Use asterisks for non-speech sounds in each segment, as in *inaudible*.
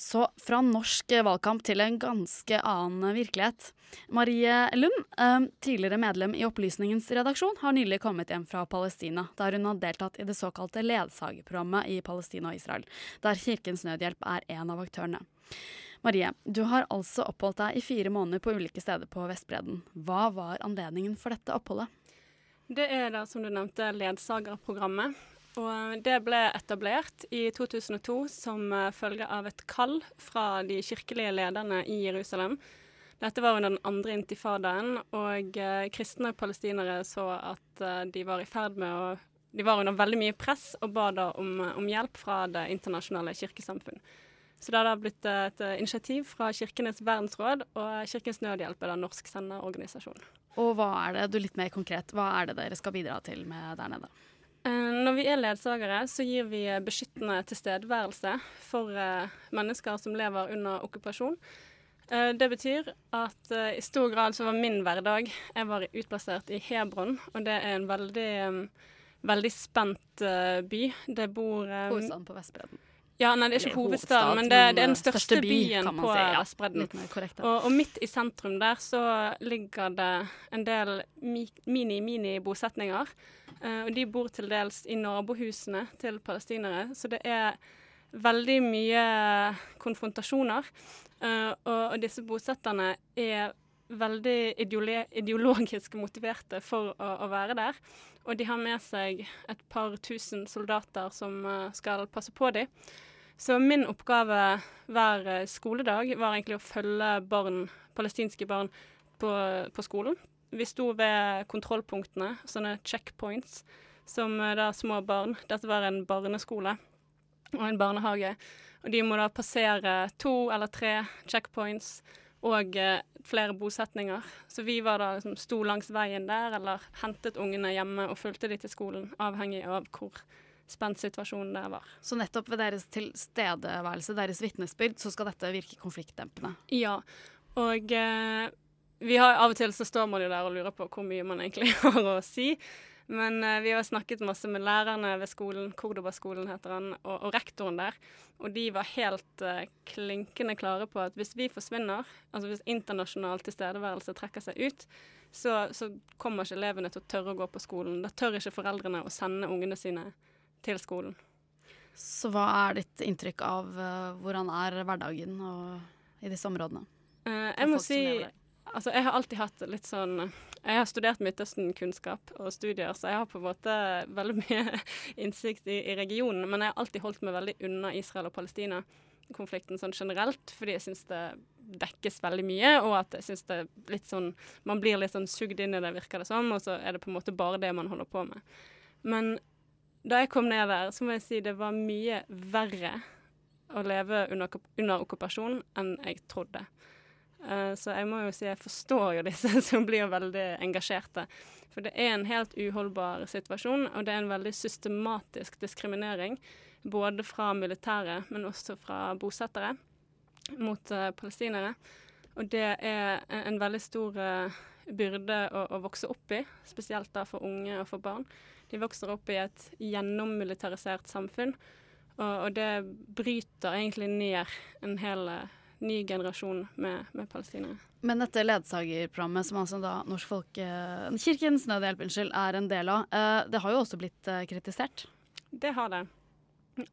Så fra norsk valgkamp til en ganske annen virkelighet. Marie Lund, eh, tidligere medlem i Opplysningens redaksjon, har nylig kommet hjem fra Palestina, der hun har deltatt i det såkalte ledsagerprogrammet i Palestina og Israel, der Kirkens Nødhjelp er en av aktørene. Marie, du har altså oppholdt deg i fire måneder på ulike steder på Vestbredden. Hva var anledningen for dette oppholdet? Det er da, som du nevnte, ledsagerprogrammet. Og det ble etablert i 2002 som eh, følge av et kall fra de kirkelige lederne i Jerusalem. Dette var under den andre intifadaen, og eh, kristne palestinere så at eh, de var i ferd med å De var under veldig mye press og ba da om, om hjelp fra det internasjonale kirkesamfunn. Så det har blitt et initiativ fra Kirkenes verdensråd, og Kirkens Nødhjelp er da norsk senderorganisasjon. Og hva er det, du litt mer konkret, hva er det dere skal bidra til med der nede? Eh, når vi er ledsagere, så gir vi beskyttende tilstedeværelse for eh, mennesker som lever under okkupasjon. Eh, det betyr at i stor grad så var min hverdag Jeg var utplassert i Hebron, og det er en veldig, veldig spent by. Det bor Hovedstaden på Vestbredden. Ja, nei, det er ikke hovedstaden, men det, det, er den største, største by, byen på si, ja. Vestbredden. Og, og, midt i sentrum der så ligger det en del mini-mini-bosetninger. Uh, og de bor til dels i nabohusene til palestinere, så det er veldig mye konfrontasjoner. Uh, og, og, disse bosetterne er veldig ideologisk motiverte for å, å, være der. Og de har med seg et par tusen soldater som uh, skal passe på dem. Så min oppgave hver eh, skoledag var egentlig å følge barn, palestinske barn på, på skolen. Vi sto ved kontrollpunktene, sånne checkpoints, som eh, da små barn Dette var en barneskole og en barnehage. Og de må da passere to eller tre checkpoints og eh, flere bosetninger. Så vi var da liksom, sto langs veien der, eller hentet ungene hjemme og fulgte de til skolen, avhengig av hvor spent situasjonen det var. Så nettopp ved deres tilstedeværelse, deres vitnesbyrd, så skal dette virke konfliktdempende? Ja, og eh, vi har, av og til så står man jo der og lurer på hvor mye man egentlig *laughs* har å si. Men eh, vi har snakket masse med lærerne ved skolen, Cordoba-skolen heter den, og, og, rektoren der. Og de var helt eh, klinkende klare på at hvis vi forsvinner, altså hvis internasjonal tilstedeværelse trekker seg ut, så, så kommer ikke elevene til å tørre å gå på skolen. Da tør ikke foreldrene å sende ungene sine til skolen. Så hva er ditt inntrykk av uh, hvordan er hverdagen og, i disse områdene? Uh, jeg må si Altså, jeg har alltid hatt litt sånn Jeg har studert Midtøsten-kunnskap og studier, så jeg har på en måte veldig mye *laughs* innsikt i, i regionen. Men jeg har alltid holdt meg veldig unna Israel og Palestina-konflikten sånn generelt, fordi jeg syns det dekkes veldig mye, og at jeg syns det er litt sånn Man blir litt sånn sugd inn i det, virker det som, og så er det på en måte bare det man holder på med. Men da jeg kom ned der, så må jeg si det var mye verre å leve under, under okkupasjon enn jeg trodde. Uh, så jeg må jo si jeg forstår jo disse *laughs* som blir veldig engasjerte. For det er en helt uholdbar situasjon, og det er en veldig systematisk diskriminering. Både fra militære, men også fra bosettere mot uh, palestinere. Og det er en, veldig stor uh, byrde å, å, vokse opp i, spesielt da for unge og for barn. De vokser opp i et gjennommilitarisert samfunn, og, og, det bryter egentlig ned en hel ny generasjon med, med palestinere. Men dette ledsagerprogrammet, som altså da Norsk Folke... Kirkens Nødhjelp unnskyld, er en del av, uh, det har jo også blitt uh, kritisert? Det har det.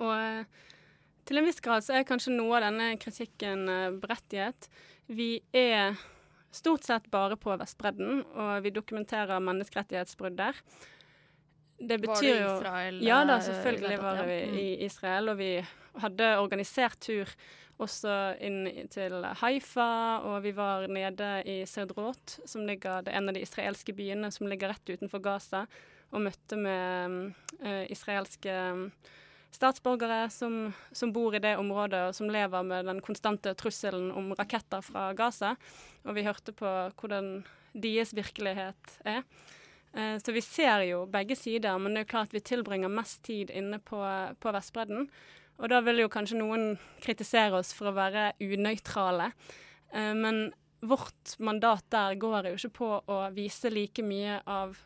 Og til en viss grad så er kanskje noe av denne kritikken berettiget. Vi er stort sett bare på Vestbredden, og vi dokumenterer menneskerettighetsbrudd der. Det betyr Var du i Israel? Ja da, eh, selvfølgelig var vi i mm. Israel. Og vi hadde organisert tur også inn til Haifa, og vi var nede i Serdrot, som ligger, det er en av de israelske byene som ligger rett utenfor Gaza, og møtte med uh, israelske statsborgere som, som, bor i det området, og som lever med den konstante trusselen om raketter fra Gaza. Og vi hørte på hvordan deres virkelighet er. Eh, så vi ser jo begge sider, men det er klart vi tilbringer mest tid inne på, på Vestbredden. Og da vil jo kanskje noen kritisere oss for å være unøytrale. Eh, men vårt mandat der går jo ikke på å vise like mye av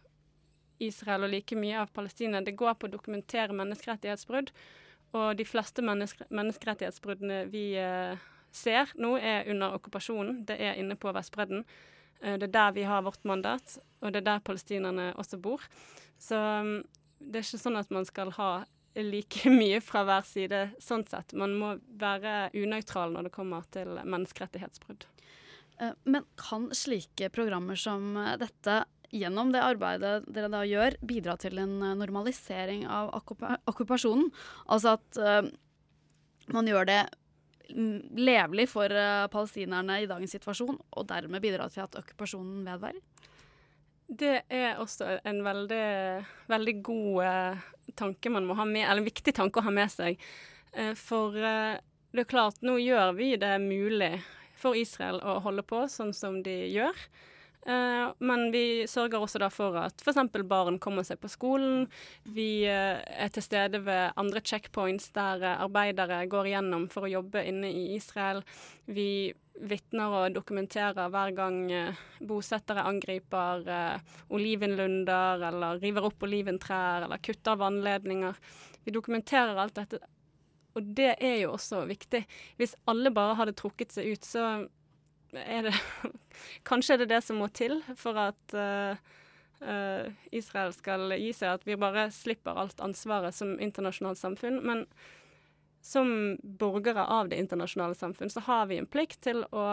Israel og like mye av Palestina. Det går på å dokumentere menneskerettighetsbrudd og de fleste menneske menneskerettighetsbruddene vi uh, ser nå, er under okkupasjonen. Det er inne på Vestbredden. Uh, det er der vi har vårt mandat, og det er der palestinerne også bor. Så um, det er ikke sånn at man skal ha like *laughs* mye fra hver side sånn sett. Man må være unøytral når det kommer til menneskerettighetsbrudd. Men kan slike programmer som dette gjennom det arbeidet dere da gjør, bidra til en eh, normalisering av okkupasjonen. Altså at man gjør det levelig for uh, palestinerne i dagens situasjon, og dermed bidra til at okkupasjonen vedvarer? Det er også en veldig, veldig god uh, tanke man må ha med, eller en viktig tanke å ha med seg. for det er klart, nå gjør vi det mulig for Israel å holde på sånn som de gjør. Uh, men vi sørger også da for at f.eks. barn kommer seg på skolen. Vi uh, er til stede ved andre checkpoints der uh, arbeidere går igjennom for å jobbe inne i Israel. Vi vitner og dokumenterer hver gang bosettere angriper olivenlunder eller river opp oliventrær eller kutter vannledninger. Vi dokumenterer alt dette, og det er jo også viktig. Hvis alle bare hadde trukket seg ut, så er det *laughs* Kanskje er det det som må til for at uh, uh, Israel skal gi seg, at vi bare slipper alt ansvaret som internasjonalt samfunn. Men som borgere av det internasjonale samfunn så har vi en plikt til å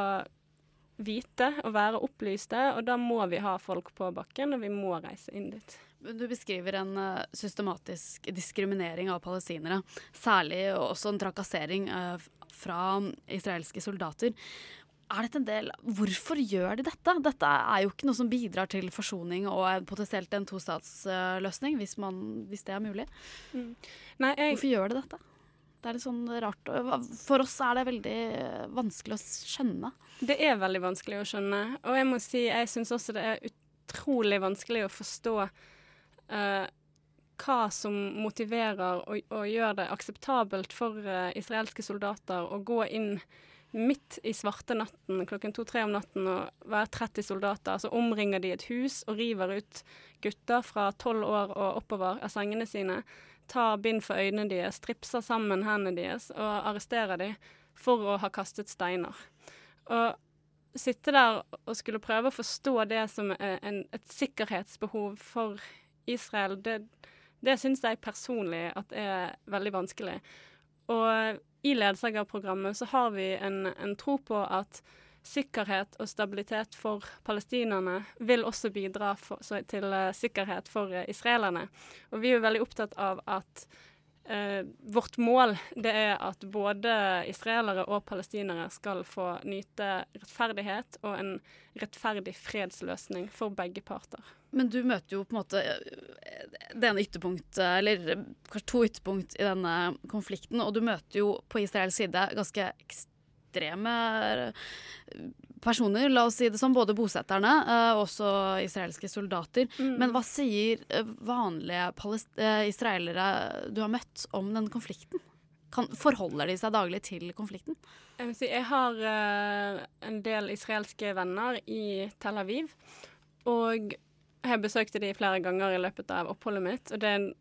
vite og være opplyste, og da må vi ha folk på bakken, og vi må reise inn dit. Du beskriver en uh, systematisk diskriminering av palestinere, særlig også en trakassering fra israelske soldater er dette en del Hvorfor gjør de dette? Dette er jo ikke noe som bidrar til forsoning og potensielt en tostatsløsning, hvis, hvis det er mulig. Mm. Nei, jeg... Hvorfor gjør de dette? Det er litt sånn rart. For oss er det veldig vanskelig å skjønne. Det er veldig vanskelig å skjønne. Og jeg må si, jeg syns også det er utrolig vanskelig å forstå uh, hva som motiverer og, og gjør det akseptabelt for uh, israelske soldater å gå inn midt i svarte natten klokken to-tre om natten og være 30 soldater, så omringer de et hus og river ut gutter fra tolv år og oppover av sengene sine, tar bind for øynene deres, stripser sammen hendene deres og arresterer dem for å ha kastet steiner. Og sitte der og skulle prøve å forstå det som en, et sikkerhetsbehov for Israel, det, det syns jeg personlig at er veldig vanskelig. Og i ledsagerprogrammet så har vi en, en, tro på at sikkerhet og stabilitet for palestinerne vil også bidra for, så, til uh, sikkerhet for uh, israelerne. Og vi er veldig opptatt av at uh, vårt mål det er at både israelere og palestinere skal få nyte rettferdighet og en rettferdig fredsløsning for begge parter. Men du møter jo på en måte eh, det ene ytterpunktet, eller kanskje to ytterpunkt i denne konflikten, og du møter jo på Israels side ganske ekstreme personer, la oss si det sånn, både bosetterne eh, og også israelske soldater. Mm. Men hva sier eh, vanlige israelere du har møtt om den konflikten? Kan, forholder de seg daglig til konflikten? Jeg, si, jeg har uh, en del israelske venner i Tel Aviv. Og jeg besøkte de flere ganger i løpet av oppholdet mitt, og det er en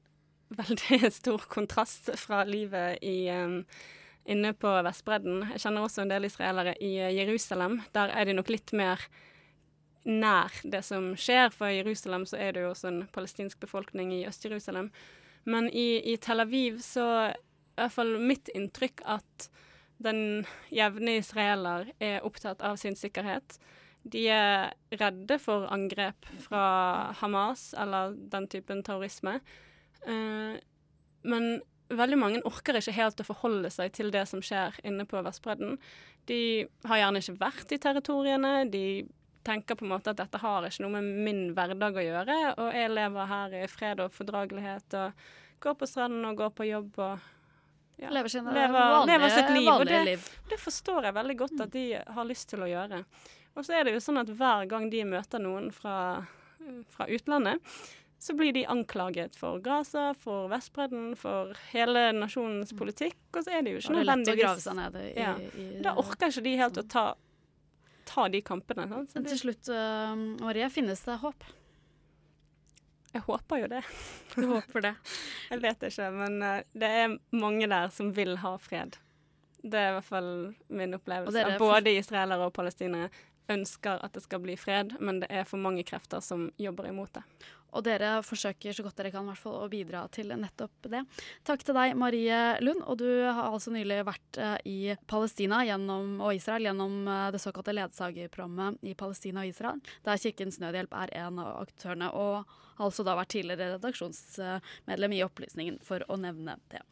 veldig *laughs* stor kontrast fra livet i, um, inne på Vestbredden. Jeg kjenner også en del israelere i uh, Jerusalem. Der er de nok litt mer nær det som skjer, for i Jerusalem så er det jo også en palestinsk befolkning i Øst-Jerusalem. Men i, i, Tel Aviv så er i hvert fall mitt inntrykk at den jevne israeler er opptatt av sin sikkerhet. De er redde for angrep fra Hamas eller den typen terrorisme. Uh, men veldig mange orker ikke helt å forholde seg til det som skjer inne på Vestbredden. De har gjerne ikke vært i territoriene. De tenker på en måte at dette har ikke noe med min hverdag å gjøre, og jeg lever her i fred og fordragelighet og går på stranden og går på jobb og ja, lever, sine, lever, vanlige, lever sitt liv. Og det, det, forstår jeg veldig godt at de har lyst til å gjøre. Og så er det jo sånn at hver gang de møter noen fra, fra utlandet, så blir de anklaget for Gaza, for Vestbredden, for hele nasjonens mm. politikk. Og så er det jo ikke nødvendigvis Det er lett å grave seg ned i, ja. i, Da orker ikke de helt å ta, ta de kampene. Sant? Men til slutt, uh, Maria, finnes det håp? Jeg håper jo det. Du håper det? *laughs* jeg vet ikke, men uh, det er mange der som vil ha fred. Det er i hvert fall min opplevelse. Både israelere og palestinere ønsker at det skal bli fred, men det er for mange krefter som jobber imot det. Og dere forsøker så godt dere kan hvert fall, å bidra til nettopp det. Takk til deg, Marie Lund. Og du har altså nylig vært uh, i Palestina gjennom, og Israel gjennom uh, det såkalte ledsagerprogrammet i Palestina og Israel, der Kirkens Nødhjelp er en av aktørene, og har altså da vært tidligere redaksjonsmedlem i Opplysningen, for å nevne det.